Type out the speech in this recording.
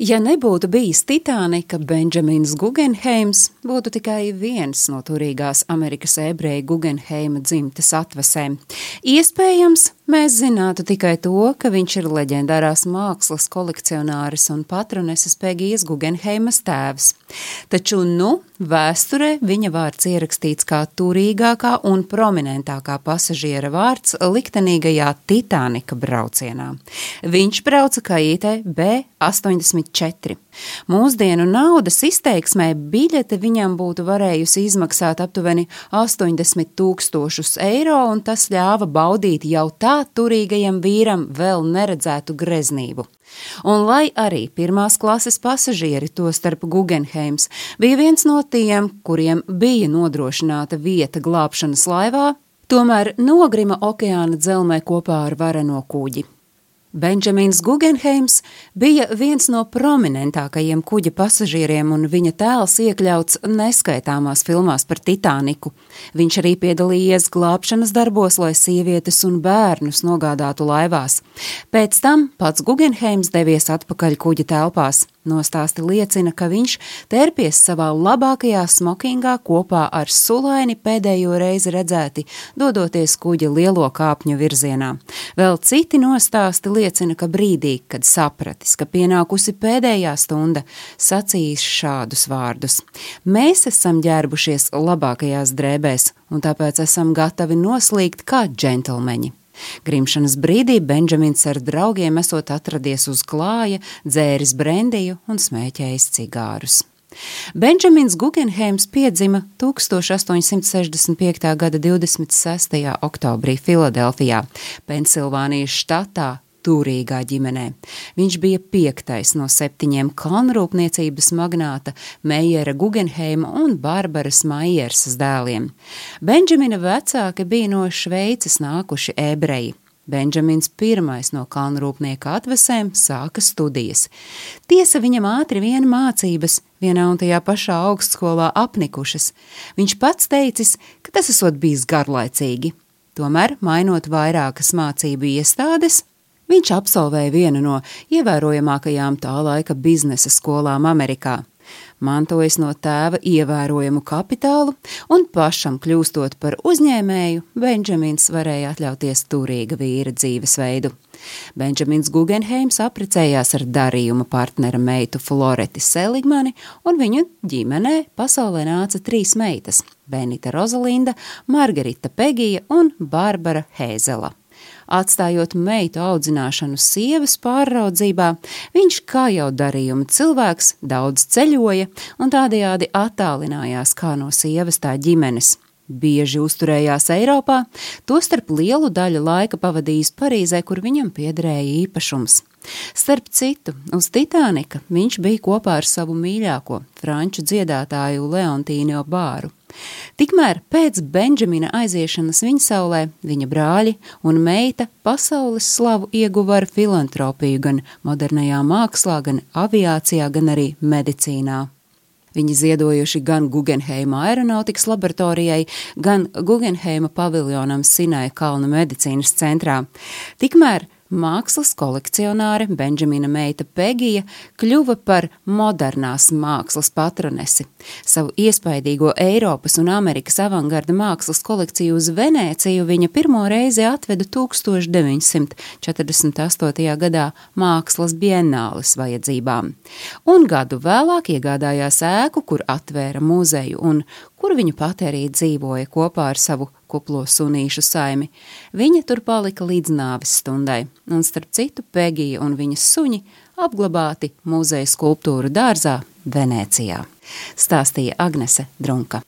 Ja nebūtu bijis Titanika, Benjamins Guggenheims būtu tikai viens no turīgās Amerikas ebreju Guggenheima dzimtes atvasēm. Iespējams, mēs zinātu tikai to, ka viņš ir leģendārās mākslas kolekcionāris un patroneses Pegijas Guggenheimas tēvs. Taču, nu, vēsturē viņa vārds ierakstīts kā turīgākā un prominentākā pasažiera vārds liktenīgajā Titanika braucienā. Viņš brauca kaitē B80 4. Mūsdienu naudas izteiksmē biļete viņam būtu varējusi izmaksāt aptuveni 80 tūkstošus eiro, un tas ļāva baudīt jau tā turīgajam vīram vēl neredzētu greznību. Un lai arī pirmās klases pasažieri, tostarp Guggenheims, bija viens no tiem, kuriem bija nodrošināta vieta glābšanas laivā, tomēr nogrima okeāna dzelmē kopā ar vareno kuģi. Benjamins Guggenheims bija viens no prominentākajiem kuģa pasažieriem, un viņa tēls iekļauts neskaitāmās filmās par Titaniku. Viņš arī piedalījies glābšanas darbos, lai sievietes un bērnus nogādātu laivās. Pēc tam pats Guggenheims devies atpakaļ kuģa telpās. Nostāsti liecina, ka viņš tērpies savā labākajā smokingā kopā ar sulaini pēdējo reizi redzēti, dodoties kuģa lielo kāpņu virzienā. Vēl citi nostāsti liecina, ka brīdī, kad sapratis, ka pienākusi pēdējā stunda, sacījis šādus vārdus: Mēs esam ģērbušies labākajās drēbēs, un tāpēc esam gatavi noslīgt kā džentlmeņi. Grimšanas brīdī Benjamins ar draugiem esot atradies uz klāja, dzēris brendiju un smēķējis cigārus. Benjamins Guggenheims piedzima 1865. gada 26. oktobrī Filadelfijā, Pensilvānijas štatā, turīgā ģimenē. Viņš bija piektais no septiņiem kalnrūpniecības magnāta Meijera Guggenheima un Barbaras Maiersas dēliem. Benžamina vecāki bija no Šveices nākuši ebreji. Benjamins pirmais no kalnrūpnieka atvesēm sāka studijas. Tiesa viņam ātri vien mācības, vienā un tajā pašā augstskolā apnikušas. Viņš pats teicis, ka tas esot bijis garlaicīgi. Tomēr, mainot vairākas mācību iestādes, Viņš absolvēja vienu no ievērojamākajām tā laika biznesa skolām Amerikā. Mantojis no tēva ievērojamu kapitālu, un pašam kļūstot par uzņēmēju, Benjamins varēja atļauties turīga vīra dzīvesveidu. Benjamins Guggenheims apprecējās ar darījuma partnera meitu Floreti Seligmani, un viņu ģimenē pasaulē nāca trīs meitas - Benita Rozalinda, Margarita Pegija un Barbara Hēzela. Atstājot meitu audzināšanu sievas pāraudzībā, viņš, kā jau darījuma cilvēks, daudz ceļoja un tādējādi attālinājās kā no sievas tā ģimenes. Bieži uzturējās Eiropā, tostarp lielu daļu laika pavadījis Parīzē, kur viņam piederēja īpašums. Starp citu, uz Titanika viņš bija kopā ar savu mīļāko, franču dziedātāju Leontīnu Bāru. Tikmēr pēc Benžamina aiziešanas viņa saulē viņa brāļi un meita pasaules slavu ieguva ar filantropiju gan modernajā mākslā, gan aviācijā, gan arī medicīnā. Viņi ziedojuši gan Guggenheima aeronautikas laboratorijai, gan Guggenheima paviljonam Sinai Kalnu medicīnas centrā. Tikmēr mākslas kolekcionāre Benžamina meita Pegija kļuva par modernās mākslas patronesi. Savu iespaidīgo Eiropas un Amerikas avangarda mākslas kolekciju uz Venēciju viņa pirmo reizi atveda 1948. gadā mākslas bienāles vajadzībām, un gadu vēlāk iegādājās ēku, kur atvēra muzeju un kur viņa pati arī dzīvoja kopā ar savu kuplo sunīšu saimi. Viņa tur palika līdz nāves stundai, un starp citu Pegija un viņas suņi apglabāti muzeja skulptūru dārzā Venēcijā, stāstīja Agnese Drunka.